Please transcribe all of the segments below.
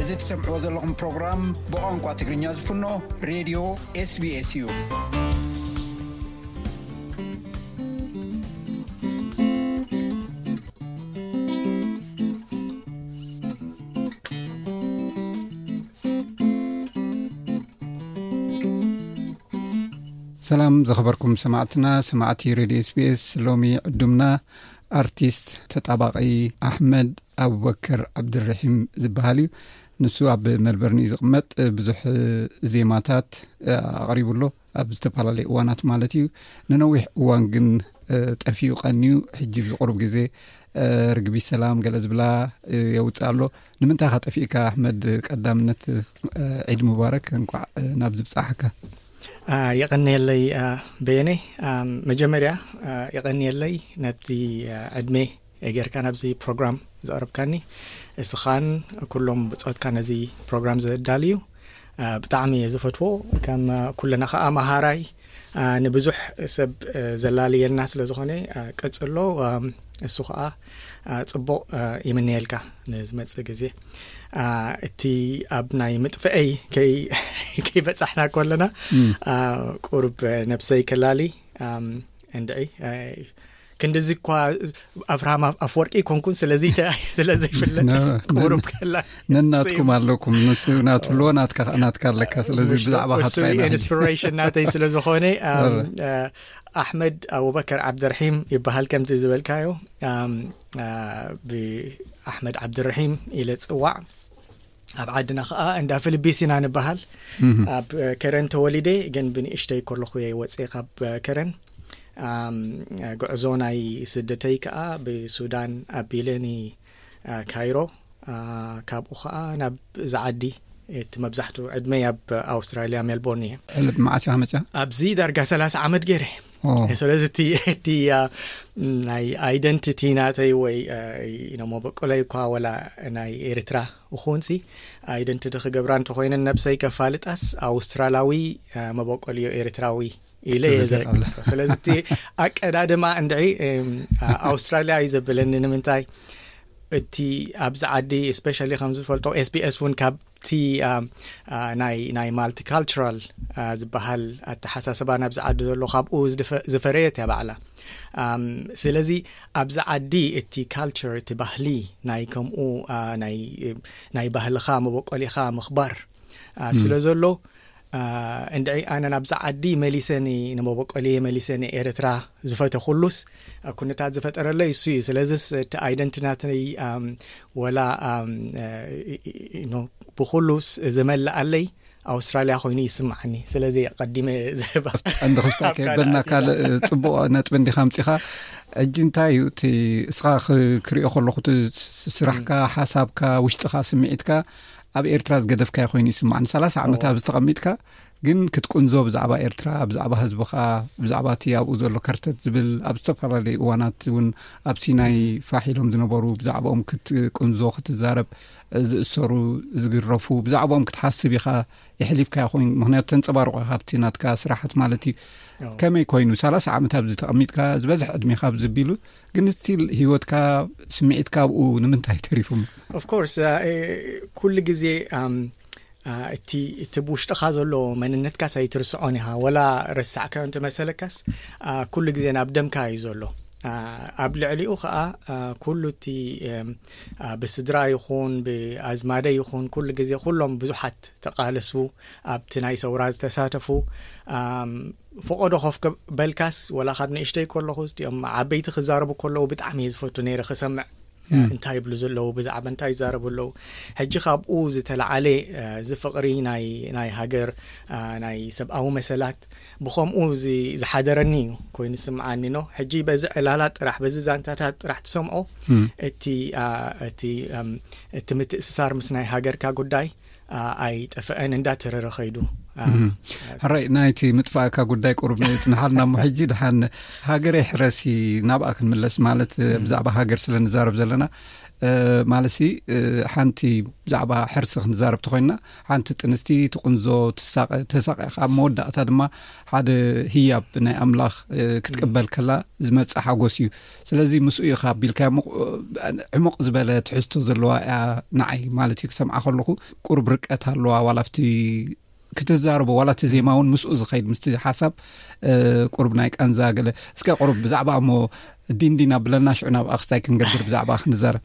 እዚ ትሰምዕዎ ዘለኹም ፕሮግራም ብቛንቋ ትግርኛ ዝፍኖ ሬድዮ ኤስቢኤስ እዩ ሰላም ዘኸበርኩም ሰማዕትና ሰማዕቲ ሬድዮ ስቢስ ሎሚ ዕዱምና ኣርቲስት ተጣባቒ ኣሕመድ ኣቡበከር ዓብድርሒም ዝበሃል እዩ ንሱ ኣብ መልበርን እዩ ዝቕመጥ ብዙሕ ዜማታት ኣቕሪቡ ኣሎ ኣብ ዝተፈላለዩ እዋናት ማለት እዩ ንነዊሕ እዋን ግን ጠፊኡ ቀንዩ ሕጂ ዝቕሩብ ግዜ ርግቢ ሰላም ገለ ዝብላ የውፅእ ኣሎ ንምንታይ ካ ጠፊእካ ኣሕመድ ቀዳምነት ዒድ ሙባረክ እንኳዕ ናብ ዝብፃሓካ የቐንየለይ በየነይ መጀመርያ የቐንየለይ ነቲ ዕድሜ ጌርካ ናብዚ ፕሮግራም ዘቕርብካኒ እስኻን ኩሎም ብፆትካ ነዚ ፕሮግራም ዘዳልዩ ብጣዕሚ እየ ዝፈትዎ ከም ኩልና ከዓ መሃራይ ንብዙሕ ሰብ ዘላለየልና ስለ ዝኾነ ቀፅሎ እሱ ከዓ ጽቡቕ ይምነየልካ ንዝመጽእ ግዜ እቲ ኣብ ናይ ምጥፍአይ ከይበጻሕና ኮለና ቁርብ ነብሰይ ከላሊ እንድዒ ክንዲዚ እኳ ኣብርሃም ኣፍወርቂ ይኮንኩን ስለዚ ስለ ዘይፍለጥ ቁሩብ ከላ ነናትኩም ኣለኩም ምስ ናቱ ኣለዎ ናትካ ናትካ ኣለካ ስለዚ ብዛዕባ ኢንስፒሬሽን ናተይ ስለ ዝኾነ ኣሕመድ ኣቡበከር ዓብደርሒም ይበሃል ከምዚ ዝበልካዮ ብኣሕመድ ዓብድርሒም ኢለ ፅዋዕ ኣብ ዓድና ከዓ እንዳ ፍልቢስ ኢና ንበሃል ኣብ ከረን ተወሊደ ግን ብንእሽተይ ከለኹ እየ ወፅ ካብ ከረን ጉዕዞ ናይ ስደተይ ከዓ ብሱዳን ኣቢለ ን ካይሮ ካብኡ ከኣ ናብ እዛ ዓዲ እቲ መብዛሕትኡ ዕድመይ ኣብ ኣውስትራልያ ሜልቦርን እየ መዓስ ኢኻ መፅያ ኣብዚ ዳርጋ ሰላሳ ዓመት ገይረ ስለዚ እቲ እቲ ናይ ኣይደንቲቲ ናተይ ወይ መበቆለይ እኳ ወላ ናይ ኤርትራ እኹንሲ ኣይደንቲቲ ክገብራ እንተኮይነ ነብሰይ ከፋልጣስ ኣውስትራላዊ መበቆልዮ ኤርትራዊ ኢለ እየ ዘ ስለዚ እቲ ኣቀዳድማ እንድዒ ኣውስትራልያ እዩ ዘብለኒ ንምንታይ እቲ ኣብዚ ዓዲ ስፔሻ ከምዝፈልጦ ስቢስ እውን ካብቲ ናይ ማልቲ ካልቸራል ዝበሃል ኣተሓሳሰባ ናብዚ ዓዲ ዘሎ ካብኡ ዝፈረየት እያ ባዕላ ስለዚ ኣብዚ ዓዲ እቲ ካልቸር እቲ ባህሊ ናይ ከምኡ ናይ ባህልኻ መበቆሊኻ ምኽባር ስለ ዘሎ እንድዒ ኣነ ናብዛ ዓዲ መሊሰኒ ንመቦቆልየ መሊሰኒ ኤረትራ ዝፈተኹሉስ ኩነታት ዝፈጠረለይ እሱ እዩ ስለዝስ እቲ ኣይደንቲ ናተይ ወላ ብኹሉስ ዝመላኣለይ ኣውስትራልያ ኮይኑ ይስምዓኒ ስለዚ ቀዲመ ዘባ እንዲ ክስታ ከበልና ካልእ ፅቡቅ ነጥቢ እንዲካ ምፂካ ሕጂ እንታይ እዩ እቲ እስኻ ክሪኦ ከለኹ ስራሕካ ሓሳብካ ውሽጥካ ስምዒትካ ኣብ ኤርትራ ዝገደፍካዮ ኮይኑ ይስማዕኒ ሰላሳ ዓመት ኣብዚ ተቐሚጥካ ግን ክትቁንዞ ብዛዕባ ኤርትራ ብዛዕባ ህዝብኻ ብዛዕባ እቲ ኣብኡ ዘሎ ከርተት ዝብል ኣብ ዝተፈላለዩ እዋናት እውን ኣብ ሲናይ ፋሕ ኢሎም ዝነበሩ ብዛዕባኦም ክትቁንዞ ክትዛረብ ዝእሰሩ ዝግረፉ ብዛዕባኦም ክትሓስብ ኢኻ የሕሊፍካ ኮይኑ ምክንያቱ ተንፀባርቆ ካብቲ ናትካ ስራሓት ማለት እዩ ከመይ ኮይኑ ሰላሳ ዓመት ኣብዚ ተቐሚጥካ ዝበዝሕ ዕድሜ ካብ ዝቢሉ ግን ስቲል ሂወትካ ስምዒትካ ኣብኡ ንምንታይ ተሪፉ ኣፍኮርስ uh, ኩሉ ግዜ um, uh, እቲ እቲ ብውሽጥኻ ዘሎ መንነትካስ ኣይትርስዖን ኢኻ ወላ ረሳዕካዮ እንተመሰለካስ uh, ኩሉ ግዜ ናብ ደምካ እዩ ዘሎ ኣብ ልዕሊኡ ከዓ ኩሉ እቲ um, ብስድራ ይኹን ብኣዝማደ ይኹን ኩሉ ግዜ ኩሎም ብዙሓት ተቃለሱ ኣብቲ ናይ ሰውራ ዝተሳተፉ um, ፈቆዶ ኮፍ በልካስ ወላ ካብ ንእሽተይ ከለኹ እዚኦም ዓበይቲ ክዛረቡ ከለዉ ብጣዕሚ እየ ዝፈቱ ነይረ ክሰምዕ እንታይ ይብሉ ዘለዉ ብዛዕባ እንታይ ይዛረቡ ኣለዉ ሕጂ ካብኡ ዝተለዓለ እዚ ፍቕሪ ናይ ሃገር ናይ ሰብኣዊ መሰላት ብከምኡ ዝሓደረኒ እዩ ኮይኑ ስምዓኒ ኖ ሕጂ በዚ ዕላላት ጥራሕ በዚ ዛንታታት ጥራሕ ትሰምዖ እቲ እቲ ምትእስሳር ምስ ናይ ሃገርካ ጉዳይ ኣይጠፈአን እንዳ ተረረ ኸይዱ ሕራይ ናይቲ ምጥፋእካ ጉዳይ ቁሩብ ፅንሓልና ሞ ሕጂ ድሓን ሃገረ ሕረሲ ናብኣ ክንምለስ ማለት ብዛዕባ ሃገር ስለ ንዛረብ ዘለና ማለት ሲ ሓንቲ ብዛዕባ ሕርሲ ክንዛረብ ተኮይንና ሓንቲ ጥንስቲ ትቕንዞ ትሳቐ ተሳቐ ካብ መወዳእታ ድማ ሓደ ህያብ ናይ ኣምላኽ ክትቅበል ከላ ዝመፅእ ሓጎስ እዩ ስለዚ ምስኡ ኢኻ ኣቢልካዮ ሞ ዕሙቕ ዝበለ ትሕዝቶ ዘለዋ እያ ንዓይ ማለት እዩ ክሰምዓ ከለኹ ቁርብ ርቀት ኣለዋ ዋላ ብቲ ክትዛረቦ ዋላ እቲ ዜማ እውን ምስኡ ዝኸይድ ምስቲ ሓሳብ ቁርብ ናይ ቃንዛ ገለ እስከ ቁርብ ብዛዕባ እሞ ዲንዲን ኣብለና ሽዑ ናብ ኣክስታይ ክንገብር ብዛዕባ ክንዛረብ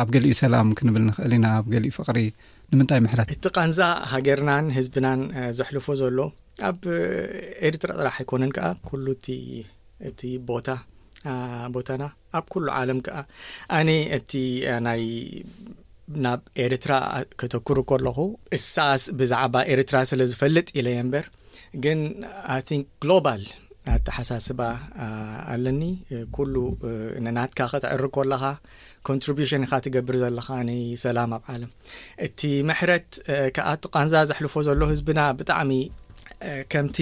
ኣብ ገሊኡ ሰላም ክንብል ንኽእል ኢና ኣብ ገሊኡ ፍቕሪ ንምንታይ ምሕረት። እቲ ቃንዛ ሃገርናን ህዝብናን ዘሕልፎ ዘሎ ኣብ ኤርትራ ጥራሕ ኣይኮነን ከኣ ኩሉ እቲ እቲ ቦታ ቦታና ኣብ ኩሉ ዓለም ከኣ ኣነ እቲ ናይ ናብ ኤርትራ ከተኩሩ ከለኹ እሳስ ብዛዕባ ኤርትራ ስለ ዝፈልጥ ኢለ እየ እምበር ግን ኣይንክ ግሎባል ኣተሓሳስባ ኣለኒ ኩሉ ንናትካ ከተዕሪ ከለኻ ኮንትሪቡሽን ኢኻ ትገብር ዘለኻ ንሰላም ኣብ ዓለም እቲ ምሕረት ከኣ እቲ ቃንዛ ዘሕልፎ ዘሎ ህዝብና ብጣዕሚ ከምቲ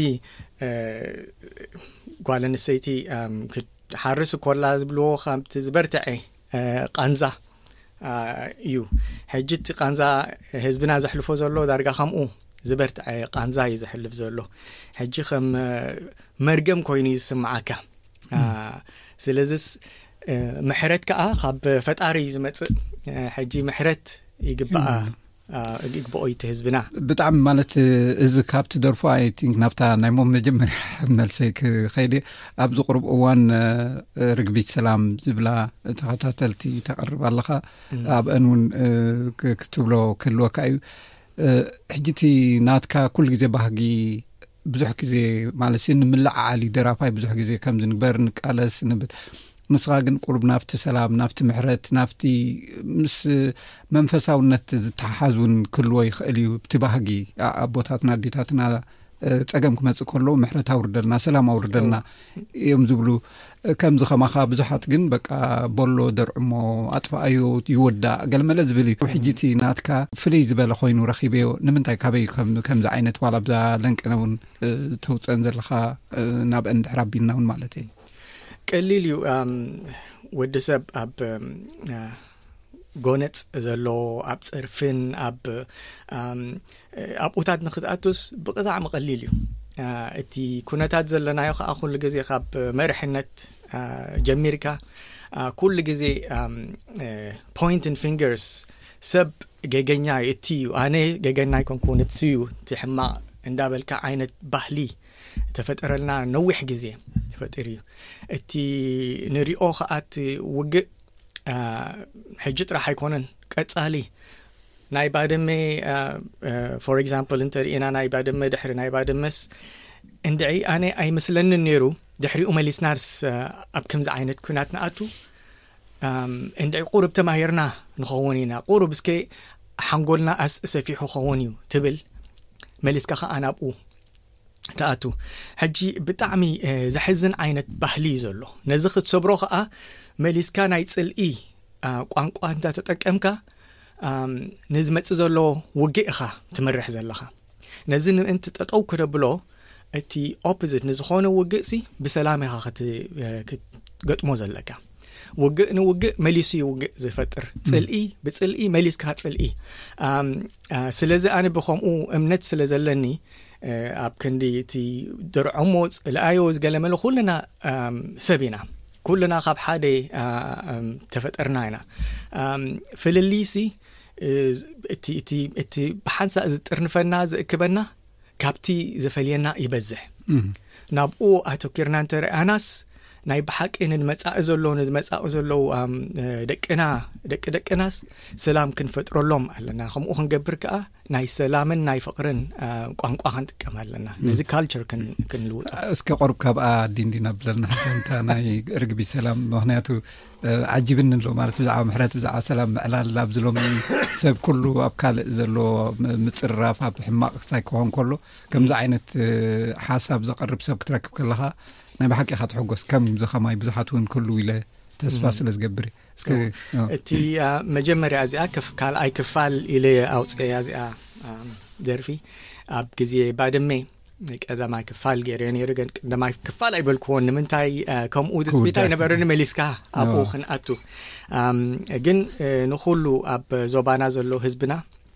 ጓል ኣንሰይቲ ክትሓርስ ኮላ ዝብልዎ ከምቲ ዝበርትዐ ቃንዛ እዩ ሕጂ እቲ ቃንዛ ህዝብና ዘሕልፎ ዘሎ ዳርጋ ከምኡ ዝበርትዐ ቃንዛ እዩ ዘሕልፍ ዘሎ ሕጂ ከም መርገም ኮይኑ ይስምዓካ ስለዚ ምሕረት ከዓ ካብ ፈጣሪ እዩ ዝመፅእ ሕጂ ምሕረት ይግበኣ ይግበኦ ዩቲ ህዝብና ብጣዕሚ ማለት እዚ ካብ ትደርፎ ኣይ ን ናብታ ናይ ሞም መጀመርያ መልሰ ክከይዲ ኣብዚ ቅርብ እዋን ርግቢት ሰላም ዝብላ ተኸታተልቲ ተቅርብ ኣለካ ኣብአን እውን ክትብሎ ክህልወካ እዩ ሕጂ እቲ ናትካ ኩሉ ግዜ ባህጊ ብዙሕ ግዜ ማለትሲ ንምልዕዓል ዩ ደራፋይ ብዙሕ ግዜ ከምዚ ንግበር ንቃለስ ንብል ንስኻ ግን ቁሩብ ናብቲ ሰላም ናብቲ ምሕረት ናብቲ ምስ መንፈሳውነት ዝተሓሓዝ እውን ክህልዎ ይኽእል እዩ ብቲ ባህጊ ኣቦታትና ኣዴታትና ፀገም ክመፅእ ከሎ ምሕረት ኣውርደልና ሰላም ኣውርደልና እዮም ዝብሉ ከምዚ ከማካ ብዙሓት ግን በቃ ቦሎ ደርዕሞ ኣጥፋኣዮ ይወዳእ ገለመለ ዝብል እዩ ሕጂ እቲ ናትካ ፍልይ ዝበለ ኮይኑ ረኪበዮ ንምንታይ ካበይ ከምዚ ዓይነት ዋላ ብዛ ለንቅነ እውን ተውፀን ዘለካ ናብአን ድሕር ኣቢልና እውን ማለት እዩ ቀሊል እዩ ወዲ ሰብ ኣብ ጎነጽ ዘሎ ኣብ ጸርፍን ኣብ ኣብኡታት ንክትኣትስ ብቅጣዕ መቐሊል እዩ እቲ ኩነታት ዘለናዮ ከዓ ኩሉ ግዜ ካብ መርሕነት ጀሚርካ ኩሉ ግዜ ፖንትን ፊንገርስ ሰብ ገገኛ ዩ እቲ እዩ ኣነ ገገና ይኮንኩውን እቲ እዩ እቲ ሕማቅ እንዳበልካ ዓይነት ባህሊ ተፈጠረልና ነዊሕ ግዜ ተፈጢሩ እዩ እቲ ንሪኦ ከዓእቲ ውግእ ሕጂ ጥራሕ ኣይኮነን ቀፃሊ ናይ ባደመ ፎር ኤግዛምፕል እንተርኢና ናይ ባደመ ድሕሪ ናይ ባደመስ እንድዒ ኣነ ኣይምስለኒን ነይሩ ድሕሪኡ መሊስናርስ ኣብ ከምዚ ዓይነት ኩናት ንኣቱ እንድዒ ቁርብ ተማሂርና ንኸውን ኢና ቁሩብ እስከ ሓንጎልና ኣሰፊሑ ኸውን እዩ ትብል መሊስካ ከዓ ናብኡ ትኣቱ ሕጂ ብጣዕሚ ዘሕዝን ዓይነት ባህሊ እዩ ዘሎ ነዚ ክትሰብሮ ከዓ መሊስካ ናይ ፅልኢ ቋንቋ እንተ ተጠቀምካ ንዝመፅእ ዘሎ ውግእ ኢኻ ትምርሕ ዘለኻ ነዚ ምእንቲ ጠጠው ክደብሎ እቲ ኦፖዚት ንዝኾነ ውግእ ሲ ብሰላም ኢኻ ክትገጥሞ ዘለካ ውግእ ንውግእ መሊሱ ዩ ውግእ ዝፈጥር ፅልኢ ብፅልኢ መሊስካ ፅልኢ ስለዚ ኣነ ብከምኡ እምነት ስለ ዘለኒ ኣብ ክንዲ እቲ ድርዖሞ ፅልኣዮ ዝገለመለ ኩልና ሰብ ኢና ኩልና ካብ ሓደ ተፈጠርና ኢና ፍልልይሲ እቲ ብሓንሳእ ዝጥርንፈና ዝእክበና ካብቲ ዘፈልየና ይበዝሕ ናብኡ ኣተኪርና እንተ ርኣናስ ናይ ብሓቂ ንመፃኢ ዘሎ ንዝመፃኢ ዘለዉ ደቅና ደቂ ደቅናስ ሰላም ክንፈጥረሎም ኣለና ከምኡ ክንገብር ከዓ ናይ ሰላምን ናይ ፍቅርን ቋንቋ ክንጥቀም ኣለና ነዚ ካልቸር ክንልውጦ እስኪ ቆርብ ካብኣ ዲንዲና ብለና ንታ ናይ ርግቢ ሰላም ምክንያቱ ዓጂብኒ ኣሎ ማለት ብዛዕባ ምሕረት ብዛዕባ ሰላም ምዕላል ኣብዝሎም ሰብ ኩሉ ኣብ ካልእ ዘሎ ምፅርራፍ ኣብ ሕማቅ ክሳይ ክኾን ከሎ ከምዚ ዓይነት ሓሳብ ዘቅርብ ሰብ ክትረክብ ከለካ ናይ ብሓቂካ ትሐጎስ ከምዚ ከማይ ብዙሓት እውን ክህልው ኢለ ተስፋ ስለ ዝገብር እዩ እቲ መጀመርያ እዚኣ ካልኣይ ክፋል ኢለ ኣውፅያ እዚኣ ደርፊ ኣብ ግዜ ባድመ ቀዳማይ ክፋል ገይረ ነይሩ ግን ቀዳማይ ክፋል ኣይበልክዎን ንምንታይ ከምኡ ዝፅቢት ኣይነበረኒ መሊስካ ኣብኡ ክንኣቱ ግን ንኩሉ ኣብ ዞባና ዘሎ ህዝብና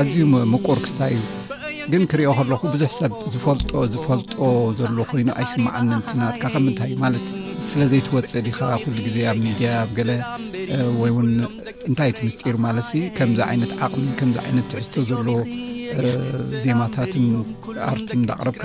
ኣዝዩ ምቁር ክስታ እዩ ግን ክሪኦ ከለኹ ብዙሕ ሰብ ዝፈልጦ ዝፈልጦ ዘሎ ኮይኑ ኣይስማዓንን ትናትካ ከም ምንታይ እዩ ማለት ስለ ዘይትወፅእ ዲካ ኩሉ ግዜ ኣብ ሚድያ ኣብ ገለ ወይ እውን እንታይ እቲ ምስጢር ማለት ከምዚ ዓይነት ዓቕሚ ከምዚ ዓይነት ትሕዝቶ ዘለዎ ዜማታትን ኣርትን ዳኣቅረብካ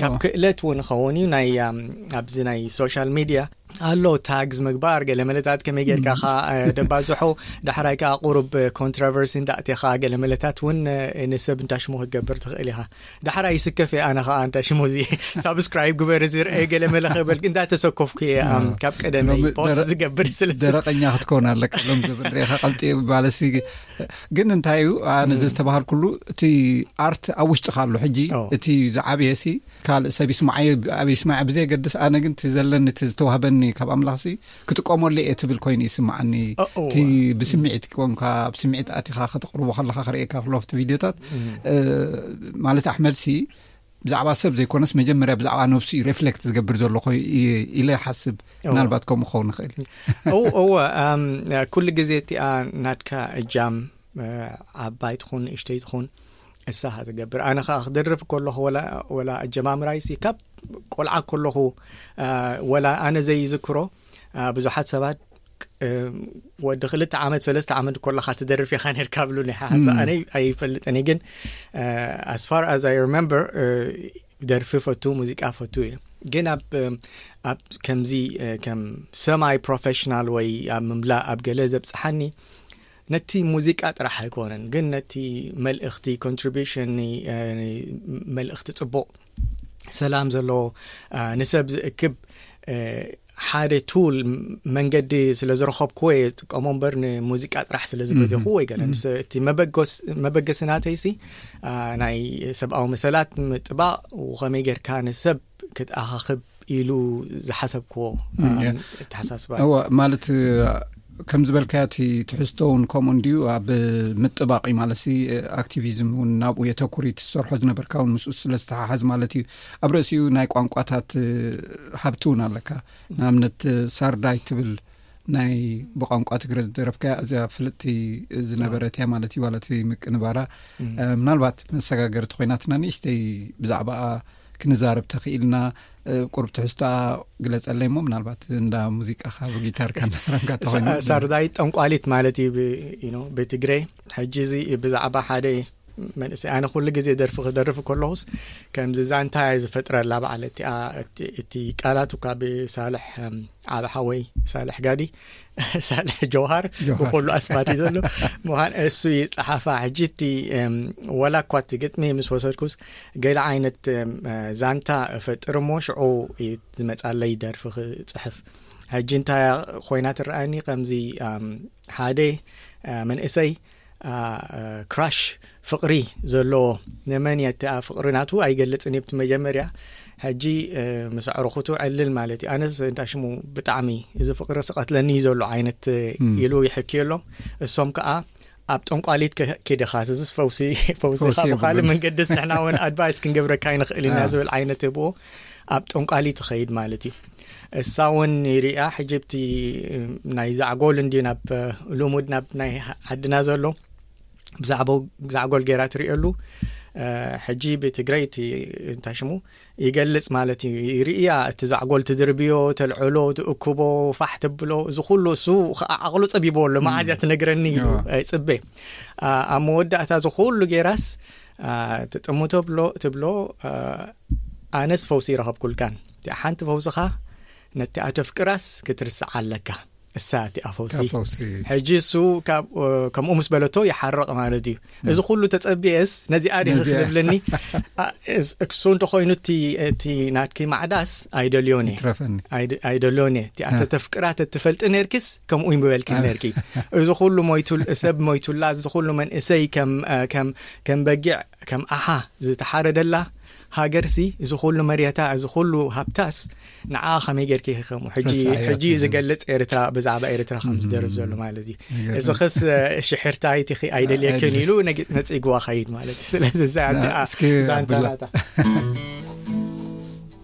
ካብ ክእለት እውን ኸውን እዩ ናይ ኣብዚ ናይ ሶሻል ሚድያ ኣሎ ታግዝ ምግባር ገለመለታት ከመይ ጌርካ ኻ ደባዝሖ ዳሕራይ ከዓ ቁሩብ ኮንትራቨርሲ እንዳእቴኻ ገለመለታት እውን ንሰብ እንታ ሽሙ ክትገብር ትኽእል ኢኻ ዳሕራይ ይስከፍ እየ ኣነ ከዓ እንታ ሽሙ እዚ ሳብስክራይብ ግበር እዚ ርአ ገለመለ ክበል እንዳተሰኮፍኩ እየ ካብ ቀደመይ ፖስት ዝገብር ስለ ደረቀኛ ክትከውን ኣለካ ሎም ዝብል ሬኻ ቀልጢ ባለሲ ግን እንታይ እዩ ኣነ እዚ ዝተባሃልኩሉ እቲ ኣርት ኣብ ውሽጢካ ኣሎ ሕጂ እቲ ዝዓብየ ሲ ካልእ ሰብ ይስማዓዮ ኣብ ይስማዕ ብዘየገድስ ኣነ ግን እቲ ዘለኒ እቲ ዝተዋህበኒ ካብ ኣምላኽ ሲ ክጥቀመሉ እየ ትብል ኮይኑ ይስማዓኒ እቲ ብስምዒት ኮንካ ብ ስምዒት ኣቲካ ከተቅርቦ ከለካ ክርእካ ክሎፍቲ ቪድዮታት ማለት ኣሕመድ ሲ ብዛዕባ ሰብ ዘይኮነስ መጀመርያ ብዛዕባ ነብሱ እዩ ሬፍሌክት ዝገብር ዘለኮ ኢለ ሓስብ ምናልባት ከምኡ ክኸውን ንኽእል እወ ኩሉ ግዜ እቲኣ ናትካ እጃም ዓባይ ትኹን እሽተይ ትኹን እሳኻ ትገብር ኣነ ከዓ ክደርፍ ከለኹ ወላ ኣጀማምራይሲ ካብ ቆልዓ ከለኹ ወላ ኣነ ዘይዝክሮ ብዙሓት ሰባት ወዲ ክልተ ዓመት ሰለስተ ዓመት ኮለካ ትደርፍ ኢካ ነርካ ብሉኒ ሓሓሳ ኣነ ኣይፈልጥን ግን ኣስፋር ኣዝ ኣይ ሪመምበር ደርፊ ፈቱ ሙዚቃ ፈቱ እዩ ግን ኣብ ኣብ ከምዚ ከም ሰማይ ፕሮፌሽናል ወይ ኣብ ምምላእ ኣብ ገለ ዘብፅሓኒ ነቲ ሙዚቃ ጥራሕ ኣይኮነን ግን ነቲ መልእኽቲ ኮንትሪቢሽን መልእኽቲ ፅቡቅ ሰላም ዘለዎ ንሰብ ዝእክብ ሓደ ቱል መንገዲ ስለ ዝረኸብኩ ወይ ዝጥቀሞ እምበር ንሙዚቃ ጥራሕ ስለ ዝበዘኹ ወይ ገለ እቲ መበገሲ ናተይሲ ናይ ሰብኣዊ መሰላት ምጥባቕ ከመይ ጌርካ ንሰብ ክትኣኻኽብ ኢሉ ዝሓሰብክዎ ተሓሳስባ እዋ ማለት ከም ዝበልካዮ እቲ ትሕዝቶ እውን ከምኡ እንድዩ ኣብ ምጥባቂ ማለት ሲ ኣክቲቪዝም እውን ናብኡ የተኩሪ ትሰርሖ ዝነበርካ ውን ምስ ስለዝተሓሓዝ ማለት እዩ ኣብ ርእሲኡ ናይ ቋንቋታት ሃብቲ እውን ኣለካ ንኣብነት ሳርዳይ ትብል ናይ ብቋንቋ ትግረ ዝደረፍካ እዚያ ፍልጥቲ ዝነበረት እያ ማለት እዩ ዋለት ምቅንባራ ምናልባት መሰጋገርቲ ኮይናትና ንእሽተይ ብዛዕባ ክንዛረብ ተኽኢልና ቁርብ ትሕዝቶኣ ግለፀለይ ሞ ምናልባት እንዳ ሙዚቃካ ብጊታርካ ናራንካ ተኾይኑ ሳርዳይ ጠንቋሊት ማለት እዩ ቤት ግረ ሕጂ እዚ ብዛዕባ ሓደ መንእሰይ ኣነ ኩሉ ግዜ ደርፊ ክደርፍ ከለኹስ ከምዚ ዛንታ እየ ዝፈጥረላ በዓል እቲኣ እቲ ቃላት እኳ ብሳልሕ ዓብ ሓወይ ሳልሕ ጋዲ ሳልሕ ጀውሃር ብኩሉ ኣስማት እዩ ዘሎ ምዃን እሱ ይፀሓፋ ሕጂ እቲ ወላ እኳ እቲ ግጥሚ ምስ ወሰድኩስ ገለ ዓይነት ዛንታ እፈጥር እሞ ሽዑ እዩ ዝመፃለይ ደርፊ ክፅሕፍ ሕጂ እንታይ ኮይና ትረኣየኒ ከምዚ ሓደ መንእሰይ ክራሽ ፍቅሪ ዘለዎ ንመን እየ እቲኣ ፍቅሪ ናቱ ኣይገልፅን ብቲ መጀመርያ ሕጂ ምስ ኣዕርኹቱ ዕልል ማለት እዩ ኣነስ እንታይ ሽሙ ብጣዕሚ እዚ ፍቅሪ ስቀትለኒ እዩ ዘሎ ዓይነት ኢሉ ይሕክዩ ኣሎ እሶም ከዓ ኣብ ጠንቋሊት ኬደኻ ዝዝስ ፈውሲ ፈውሲ ካብ ካልእ መንገድስ ንሕና እውን ኣድቫይስ ክንገብረካ ይንኽእል ኢና ዝብል ዓይነት ህብዎ ኣብ ጠንቋሊ ትኸይድ ማለት እዩ እሳ እውን ይርያ ሕጅብቲ ናይ ዛዕጎል እንዲ ናብ ልሙድ ናብ ናይ ዓድና ዘሎ ብዛዕባ ዛዕጎል ገይራ ትርእየሉ ሕጂ ብትግረይቲ እንታይ ሽሙ ይገልጽ ማለት እዩ ይርእያ እቲ ዛዕጎል ትድርብዮ ተልዕሎ ትእክቦ ፋሕ ትብሎ እዚ ኩሉ እሱ ከዓ ዓቕሉ ፀቢቦ ኣሎ መዓዝያ ትነግረኒ ኢሉ ፅበ ኣብ መወዳእታ እዚ ኩሉ ገይራስ ትጥምቶ ብሎ ትብሎ ኣነስ ፈውሲ ይረኸብኩልካን እቲኣ ሓንቲ ፈውስኻ ነቲ ኣተፍቅራስ ክትርስዓ ኣለካ እሳ እቲኣ ፈውሲ ሕጂ እሱ ከምኡ ምስ በለቶ ይሓርቕ ማለት እዩ እዚ ኩሉ ተጸቢኤስ ነዚኣ ድ ክብለኒ እሱ እንተኮይኑ እቲ ናትኪ ማዕዳስ ኣይደልዮን እየ ኣይደልዮን እየ እቲኣ ተተፍቅራ ተትፈልጢ ነርክስ ከምኡ ዩ ምበልኪ ነርኪ እዚ ኩሉ ሰብ ሞይቱላ እዚ ኩሉ መንእሰይ ከም በጊዕ ከም ኣሓ ዝተሓረደላ ሃገር ሲ እዚ ኩሉ መርታ እዚ ኩሉ ሃብታስ ንዓ ከመይ ጌርኪ ከምኡ ሕጂ ዝገልፅ ኤርትራ ብዛዕባ ኤርትራ ከም ዝደርፍ ዘሎ ማለት እዩ እዚ ክስ ሽሕርታ ይትኺ ኣይደልየክን ኢሉ ነፅግዋ ኸይድ ማለት እዩ ስለዚ ዛንታ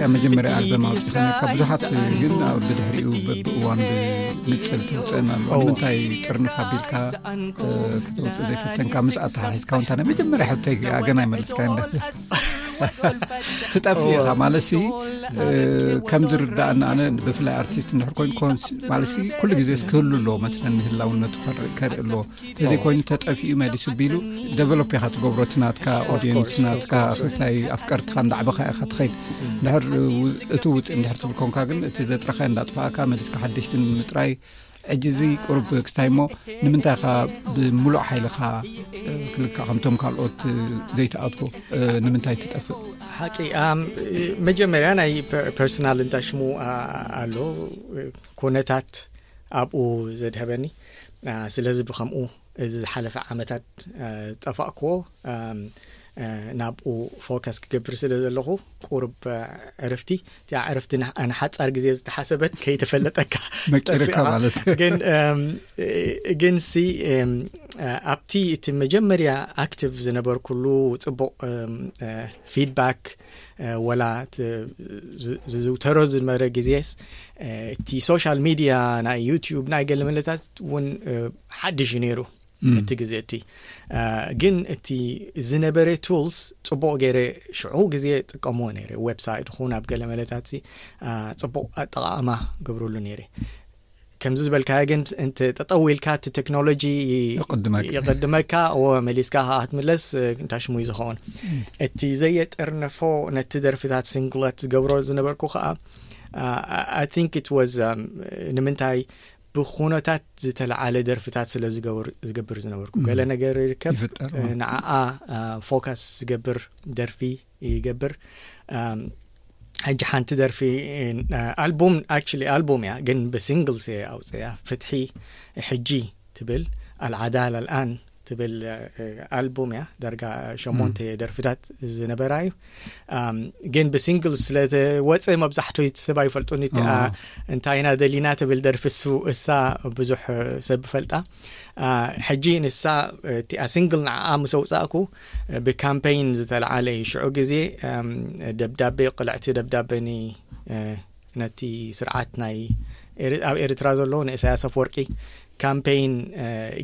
ካብ መጀመርያ ኣልበም ኣውፅካ ካብ ብዙሓት ግን ኣብ ብድሕሪኡ በብእዋን ብንፅል ትውፅእን ኣሎ ንምንታይ ጥርንፍ ኣቢልካ ክተውፅእ ዘይፈተንካ ምስ ኣተሓሒዝካ ውንታ ናይ መጀመርያ ሕቶ ኣገና ይመልስካ እ ትጠፍ እካ ማለት ከም ዝርዳእና ኣነ ብፍላይ ኣርቲስት ንድሕር ኮይን ኮንስ ማለት ኩሉ ግዜ ክህሉ ኣለዎ መስለ ንህላውነቱ ከርኢ ኣለዎ ተዘይ ኮይኑ ተጠፊኡ መሊሱ ቢሉ ደቨሎፕ ኢካ ትገብሮ እቲ ናትካ ኦድንስ ናትካ ክስታይ ኣፍቀርትካ እንዳዕበካ ኢካ ትኸይድ ድር እቲ ውፅእ እንድሕር ትብል ኮንካ ግን እቲ ዘጥረካይ እንዳጥፋእካ መሊስካ ሓደሽቲ ንምጥራይ ሕጂ እዚ ቅሩብ ክስታይ እሞ ንምንታይ ካ ብምሉእ ሓይልካ ክልካ ከምቶም ካልኦት ዘይተኣትዎ ንምንታይ ትጠፍእ ሓቂ መጀመርያ ናይ ፐርሶናል እንታይ ሽሙ ኣሎ ኮነታት ኣብኡ ዘድሀበኒ ስለዚ ብከምኡ እዚ ዝሓለፈ ዓመታት ዝጠፋእክዎ ናብኡ ፎከስ ክገብር ስለ ዘለኹ ቁርብ ዕርፍቲ እቲኣ ዕርፍቲ ንሓፃር ግዜ ዝተሓሰበት ከይተፈለጠካ መቂርካ ማለት ግን ግን ሲ ኣብቲ እቲ መጀመርያ ኣክቲቭ ዝነበርኩሉ ፅቡቅ ፊድባክ ወላ ዝዝውተሮ ዝነበረ ግዜስ እቲ ሶሻል ሚድያ ናይ ዩትብ ናይ ገለ መለታት እውን ሓድሽ እዩ ነይሩ እቲ ግዜ እቲ ግን እቲ ዝነበረ ቱልስ ፅቡቅ ገይረ ሽዑ ግዜ ጥቀምዎ ነይረ ዌብሳይት ኹን ኣብ ገለ መለታት ፅቡቅ ኣጠቃቅማ ገብርሉ ነይረ ከምዚ ዝበልካዮ ግን ጠጠው ኢልካ እቲ ቴክኖሎጂ ይቅድመካ እዎ መሊስካ ከዓ ክትምለስ እንታይ ሽሙ እዩ ዝኸውን እቲ ዘየጠርነፎ ነቲ ደርፍታት ሲንግለት ዝገብሮ ዝነበርኩ ከዓ ኣይ ቲንክ ኢት ዋዝ ንምንታይ ብኩነታት ዝተለዓለ ደርፍታት ስለ ዝገብር ዝነበርኩ ገለ ነገር ይርከብ ንዓኣ ፎካስ ዝገብር ደርፊ ይገብር ሕጂ ሓንቲ ደርፊ ኣልቡም ኣክቹሊ ኣልቡም እያ ግን ብሲንግልስ እየ ኣውፅያ ፍትሒ ሕጂ ትብል ኣልዓዳል ኣልኣን ትብል ኣልቡም እያ ዳርጋ ሸሞንተ ደርፍታት ዝነበራ እዩ ግን ብሲንግል ስለዝወፀ መብዛሕትኡ ሰብ ኣይፈልጡን እቲኣ እንታይና ደሊና ትብል ደርፊ እሳ ብዙሕ ሰብ ፈልጣ ሕጂ ንሳ እቲኣ ሲንግል ንዓኣ ምስ ኣውፃእኩ ብካምፐይን ዝተልዓለ እዩ ሽዑ ግዜ ደብዳቤ ቅልዕቲ ደብዳቤ ነቲ ስርዓት ናይ ኣብ ኤርትራ ዘለዎ ንእሳያስ ኣፍወርቂ ካምፐይን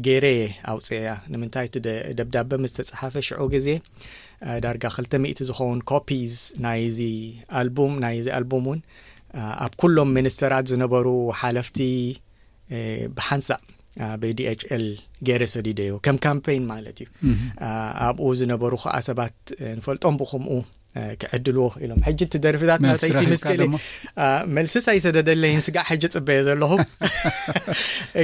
ገይረ እየ ኣውፅእያ ንምንታይ እቲ ደብዳበ ምስ ተፅሓፈ ሽዑ ግዜ ዳርጋ ክልተ ሚእቲ ዝኸውን ኮፒዝ ናይዚ ኣልቡም ናይዚ ኣልቡም እውን ኣብ ኩሎም ሚኒስተራት ዝነበሩ ሓለፍቲ ብሓንሳእ ብዲችል ገይረ ሰዲደዮ ከም ካምፐይን ማለት እዩ ኣብኡ ዝነበሩ ከዓ ሰባት ንፈልጦም ብከምኡ ክዕድልዎ ኢሎም ሕጂ እቲ ደርፍታት ናተይሲ ምስክሊ መልስስ ኣይሰደደለይን ስጋዕ ሕጂ ፅበየ ዘለኹ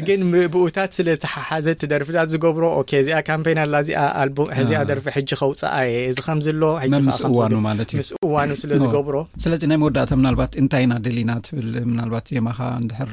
ግን ብኡታት ስለ ተሓሓዘ እቲ ደርፍታት ዝገብሮ ኦኬ እዚኣ ካምፔን ኣላ እዚኣ ኣልቡ ሕዚኣ ደርፊ ሕጂ ከውፅኣ እየ እዚ ከምዝሎ ሕጂምስ እዋኑ ማለት እዩ ምስ እዋኑ ስለ ዝገብሮ ስለዚ ናይ መወዳእታ ምናልባት እንታይ ኢና ደሊና ትብል ምናልባት ዜማኻ እንድሕር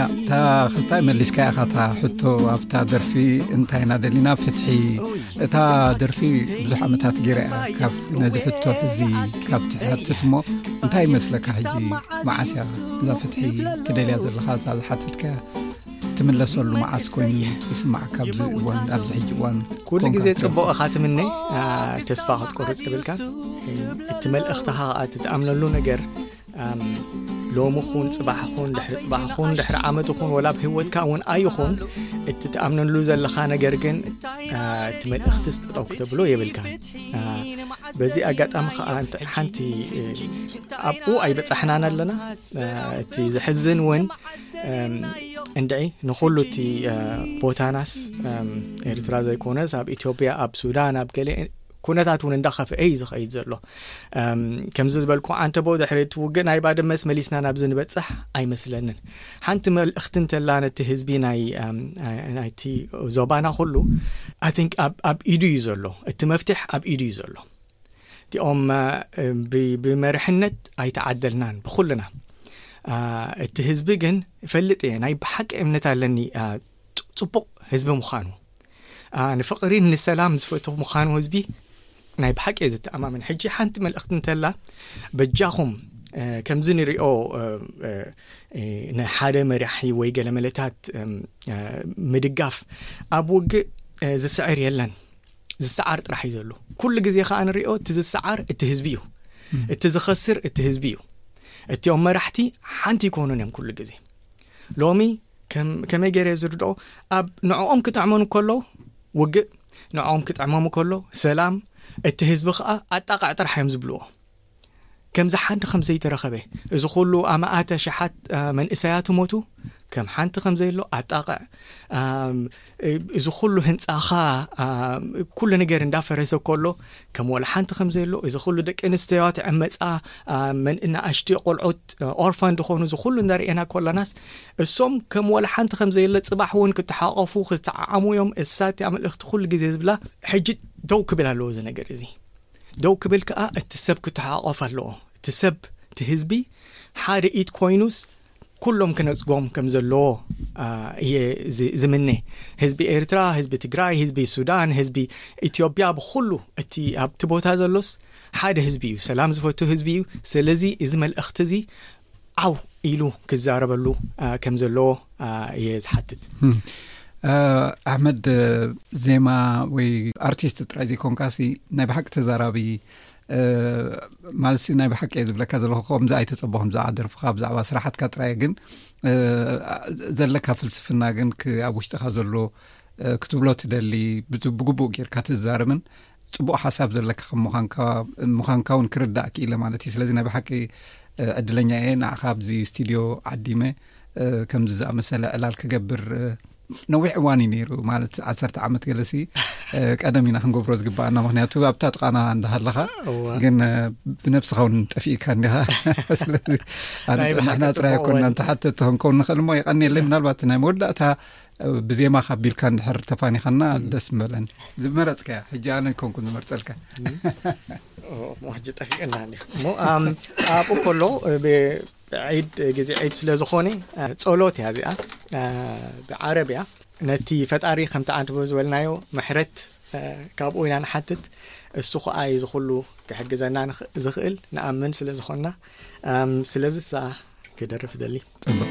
እታ ክስታይ መሊስካ ኢኻታ ሕቶ ኣብታ ደርፊ እንታይ ና ደሊና ፍትሒ እታ ደርፊ ብዙሕ ዓመታት ገይረ እያ ካብ ነዚ ሕቶ ሕዚ ካብ ትሓትት እሞ እንታይ ይመስለካ ሕጂ መዓስ እያ እዛ ፍትሒ ትደልያ ዘለካ እዛ ዝሓትትካ ትምለሰሉ መዓስ ኮይኑ ይስማዕካ ብ እዋን ኣብዚ ሕጂ እዋን ኩሉ ግዜ ፅቡቅ እኻ ትምነ ተስፋ ክትቆርፅ ይብልካ እቲ መልእኽትኻ ከ ትትኣምነሉ ነገር ሎሚ ኹን ፅባሕ ኹን ድሕሪ ፅባሕ ኹን ድሕሪ ዓመት ኹን ወላ ብ ህወትካ እውን ኣይኹን እቲ ትኣምነሉ ዘለኻ ነገር ግን እቲ መልእኽቲ ስጠጠው ክተብሎ የብልካ በዚ ኣጋጣሚ ከዓ እን ሓንቲ ኣብኡ ኣይበፃሕናን ኣለና እቲ ዝሕዝን እውን እንድ ንኩሉ እቲ ቦታናስ ኤርትራ ዘይኮነስ ኣብ ኢትዮጵያ ኣብ ሱዳን ኣብ ገሌ ኩነታት እውን እንዳኸፍአ እዩ ዝኸይድ ዘሎ ከምዚ ዝበልኩ ዓንተቦ ድሕሪ እቲ ውግእ ናይ ባድመስ መሊስና ናብዚ ንበፅሕ ኣይመስለንን ሓንቲ መልእኽቲ እንተላ ነቲ ህዝቢ ናይቲ ዞባና ኩሉ ኣይንክ ኣብ ኢዱ እዩ ዘሎ እቲ መፍትሕ ኣብ ኢዱ እዩ ዘሎ እቲኦም ብመርሕነት ኣይተዓደልናን ብኩልና እቲ ህዝቢ ግን ፈልጥ እየ ናይ ብሓቂ እምነት ኣለኒ ፅቡቕ ህዝቢ ምዃኑ ንፍቕሪን ንሰላም ዝፈትኹ ምዃኑ ህዝቢ ናይ ብሓቂ እየ ዝተኣማመን ሕጂ ሓንቲ መልእኽቲ እንተላ በጃኹም ከምዚ ንሪኦ ንሓደ መራሒ ወይ ገለ መለታት ምድጋፍ ኣብ ውግእ ዝስዕር የለን ዝሰዓር ጥራሕ እዩ ዘሎ ኩሉ ግዜ ከዓ ንሪኦ እቲ ዝሰዓር እቲ ህዝቢ እዩ እቲ ዝኸስር እቲ ህዝቢ እዩ እቲኦም መራሕቲ ሓንቲ ይኮኑን እዮም ኩሉ ግዜ ሎሚ ከመይ ገይረ ዝርድኦ ኣብ ንዕኦም ክጥዕመኑ ከሎ ውግእ ንዕኦም ክጥዕመሙ ከሎ ሰላም እቲ ህዝቢ ከዓ ኣጣቕዕ ጥራሕ እዮም ዝብልዎ ከምዚ ሓንቲ ከም ዘይተረኸበ እዚ ኩሉ ኣማእተ ሸሓት መንእሰያት ሞቱ ከም ሓንቲ ከምዘየሎ ኣጣቕዕ እዚ ኩሉ ህንጻኻ ኩሉ ነገር እንዳፈረሰ ከሎ ከም ወላ ሓንቲ ከም ዘየሎ እዚ ኩሉ ደቂ ኣንስተዮት ዕመፃ ንኣሽቲ ቆልዑት ኦርፋን ዝኾኑ እዚ ኩሉ እንዳርእና ከሎናስ እሶም ከም ወላ ሓንቲ ከም ዘየለ ፅባሕ እውን ክተሓቐፉ ክተዓዓሙ እዮም እሳት እያ መልእኽቲ ኩሉ ግዜ ዝብላ ሕጂ ደው ክብል ኣለዎ እዚ ነገር እዚ ደው ክብል ከዓ እቲ ሰብ ክተሓቐፍ ኣለዎ እቲ ሰብ እቲ ህዝቢ ሓደ ኢድ ኮይኑስ ኩሎም ክነጽጎም ከም ዘለዎ እየ ዝምነ ህዝቢ ኤርትራ ህዝቢ ትግራይ ህዝቢ ሱዳን ህዝቢ ኢትዮጵያ ብኩሉ እቲ ኣብቲ ቦታ ዘሎስ ሓደ ህዝቢ እዩ ሰላም ዝፈቱ ህዝቢ እዩ ስለዚ እዚ መልእኽቲ እዚ ዓው ኢሉ ክዛረበሉ ከም ዘለዎ እየ ዝሓትት ኣሕመድ ዜማ ወይ ኣርቲስት ጥራይ ዘይኮንካሲ ናይ ብሓቂ ተዛራቢ ማለት ናይ ብሓቂ እየ ዝብለካ ዘለኩ ከምዚ ኣይተፀቦ ከምዚ ኣደርፍካ ብዛዕባ ስራሓትካ ጥራየ ግን ዘለካ ፍልስፍና ግን ኣብ ውሽጢካ ዘሎ ክትብሎ ትደሊ ብግቡእ ጌርካ ትዛረብን ፅቡቅ ሓሳብ ዘለካ ከምምዃንካ ውን ክርዳእ ክኢለ ማለት እዩ ስለዚ ናይ ብሓቂ ዕድለኛ እየ ንዓካ ኣብዚ ስትድዮ ዓዲመ ከምዚ ዝኣመሰለ ዕላል ክገብር ነዊሕ እዋን እዩ ነይሩ ማለት ዓሰርተ ዓመት ገለሲ ቀደም ኢና ክንገብሮ ዝግባኣና ምክንያቱ ኣብታ ጥቃና እንዳሃለኻ ግን ብነብስኻ ውን ጠፊእካ እንዲኻ ስለዚ ንሕና ጥራይ ኮና እንተሓተቲ ክንከውን ንኽእል ሞ የቀኒየለይ ምናልባት ናይ መወዳእታ ብዜማ ካቢልካ ንድሕር ተፋኒኻና ደስ ምበለን ዝመረፅከያ ሕጂ ኣነ ኮንኩን ዝመርፀልካ ሕጂ ጠፊኡና ኣብኡ ከሎ ዒድ ግዜ ዒድ ስለ ዝኾነ ጸሎት እያ እዚኣ ብዓረብ እያ ነቲ ፈጣሪ ከምቲ ዓድቦ ዝበልናዮ ምሕረት ካብኡ ኢና ንሓትት እሱ ከዓ እዩ ዝኩሉ ክሕግዘና ዝኽእል ንኣምን ስለ ዝኾንና ስለዚ እሳ ክደርፍ ደሊ ጽቡቅ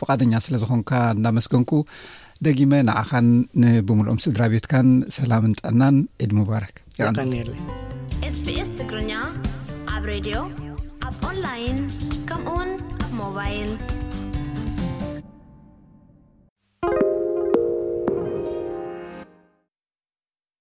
ፍቓደኛ ስለ ዝኾንካ እንዳመስገንኩ ደጊመ ንዓኻን ንብምልኦም ስድራ ቤትካን ሰላምን ጥዕናን ዒድ ሙባረክ ይቀኒየለይስስ ትግርኛ ኣብ ሬድዮ ኣብ ኦንላይን ከምኡውን ኣብ ሞባይል